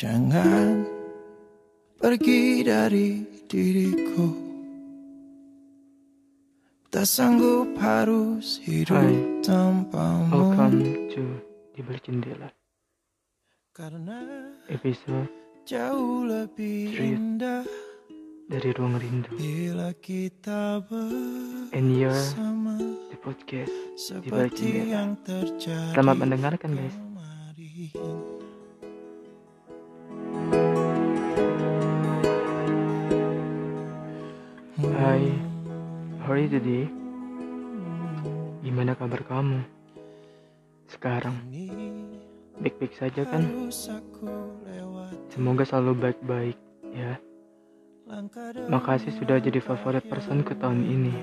Jangan pergi dari diriku. Tak sanggup harus hidup Hai. tanpamu. Welcome to Di Balik Jendela. Karena Episode jauh lebih indah dari Ruang Rindu. Bila kita And you're the podcast Di Balik Jendela. Selamat mendengarkan guys Hai. How are you today? Gimana kabar kamu? Sekarang. Baik-baik saja kan? Semoga selalu baik-baik ya. Makasih sudah jadi favorit person ke tahun ini.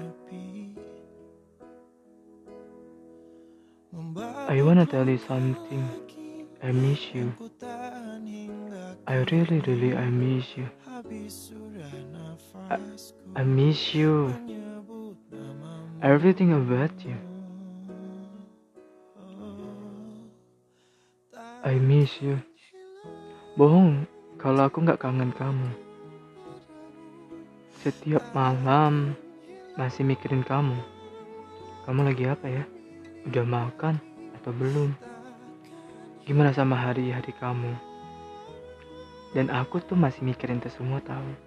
I wanna tell you something. I miss you. I really really I miss you I, miss you Everything about you I miss you Bohong kalau aku nggak kangen kamu Setiap malam masih mikirin kamu Kamu lagi apa ya? Udah makan atau belum? Gimana sama hari-hari kamu? Dan aku tuh masih mikirin itu semua tahu.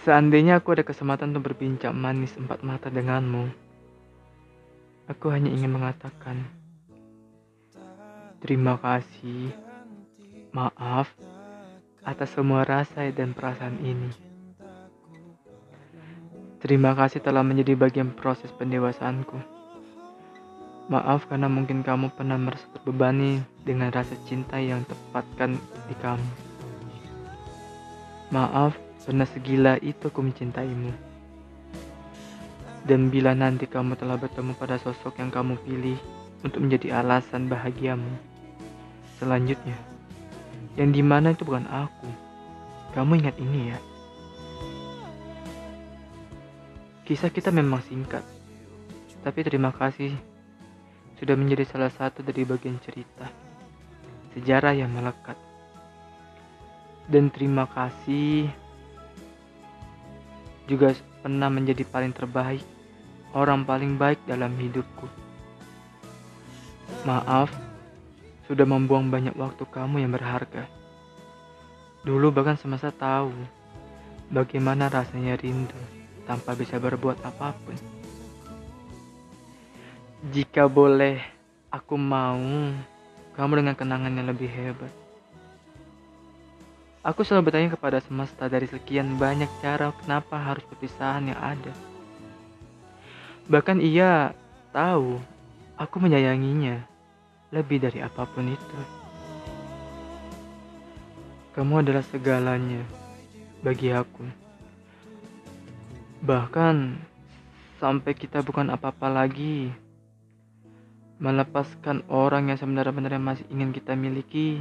Seandainya aku ada kesempatan untuk berbincang manis empat mata denganmu, aku hanya ingin mengatakan terima kasih, maaf atas semua rasa dan perasaan ini. Terima kasih telah menjadi bagian proses pendewasaanku. Maaf karena mungkin kamu pernah merasa terbebani dengan rasa cinta yang tepatkan di kamu. Maaf karena segila itu aku mencintaimu. Dan bila nanti kamu telah bertemu pada sosok yang kamu pilih untuk menjadi alasan bahagiamu. Selanjutnya, yang di mana itu bukan aku. Kamu ingat ini ya. Kisah kita memang singkat, tapi terima kasih sudah menjadi salah satu dari bagian cerita sejarah yang melekat. Dan terima kasih juga pernah menjadi paling terbaik, orang paling baik dalam hidupku. Maaf, sudah membuang banyak waktu kamu yang berharga. Dulu bahkan semasa tahu bagaimana rasanya rindu tanpa bisa berbuat apa pun. Jika boleh, aku mau kamu dengan kenangan yang lebih hebat. Aku selalu bertanya kepada semesta dari sekian banyak cara kenapa harus perpisahan yang ada. Bahkan ia tahu aku menyayanginya lebih dari apa pun itu. Kamu adalah segalanya bagi aku. Bahkan sampai kita bukan apa-apa lagi, melepaskan orang yang sebenarnya masih ingin kita miliki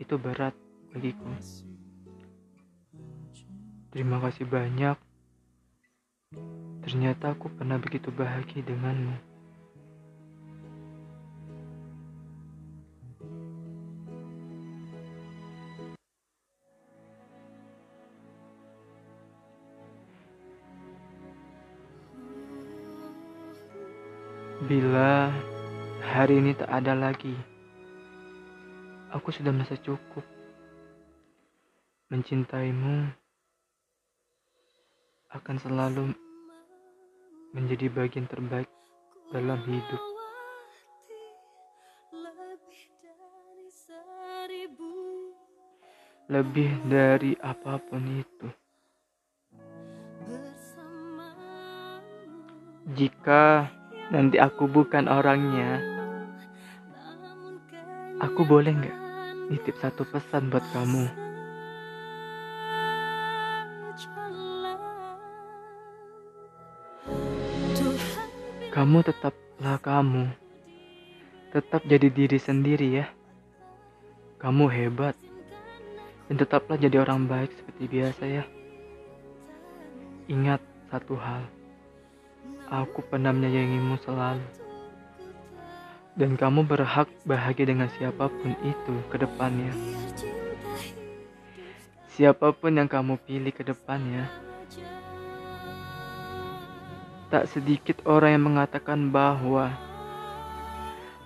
itu berat bagiku. Terima kasih banyak. Ternyata aku pernah begitu bahagia denganmu. Bila hari ini tak ada lagi, aku sudah merasa cukup mencintaimu akan selalu menjadi bagian terbaik dalam hidup. Lebih dari apa pun itu. Jika nanti aku bukan orangnya, aku boleh nggak nitip satu pesan buat kamu? Kamu tetaplah kamu. Tetap jadi diri sendiri ya. Kamu hebat. Dan tetaplah jadi orang baik seperti biasa ya. Ingat satu hal. Aku pernah menyayangimu selalu. Dan kamu berhak bahagia dengan siapa pun itu ke depannya. Siapa pun yang kamu pilih ke depannya. Tak sedikit orang yang mengatakan bahwa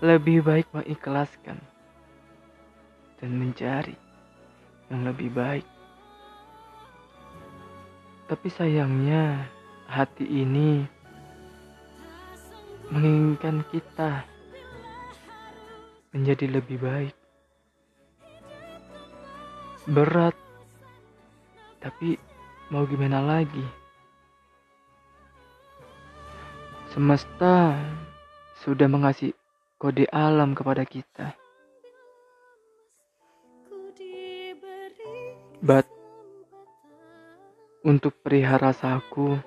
lebih baik mengikhlaskan dan mencari yang lebih baik. Tapi sayangnya hati ini menginginkan kita menjadi lebih baik. Berat, tapi mau gimana lagi? Semesta sudah mengasih kode alam kepada kita. But untuk perihal rasaku,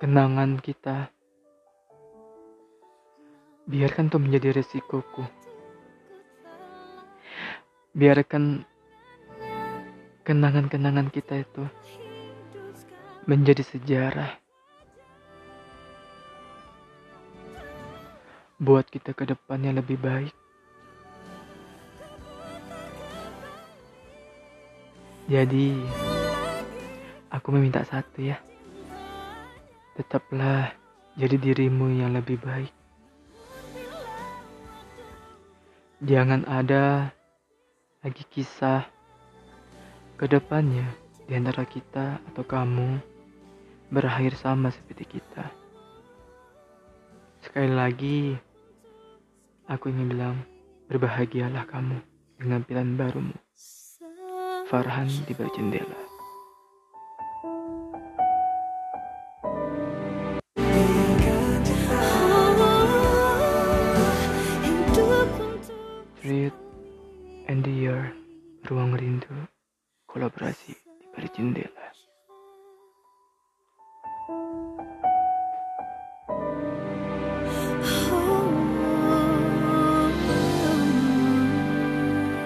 kenangan kita, biarkan itu menjadi resikoku. Biarkan kenangan-kenangan kita itu menjadi sejarah. Buat kita ke depannya lebih baik. Jadi, aku meminta satu ya. Tetaplah jadi dirimu yang lebih baik. Jangan ada lagi kisah ke depannya di antara kita atau kamu berakhir sama seperti kita. Sekali lagi, aku ingin bilang berbahagialah kamu dengan pilihan barumu. Farhan di balik jendela. Street and the Year, Ruang Rindu, kolaborasi di balik jendela.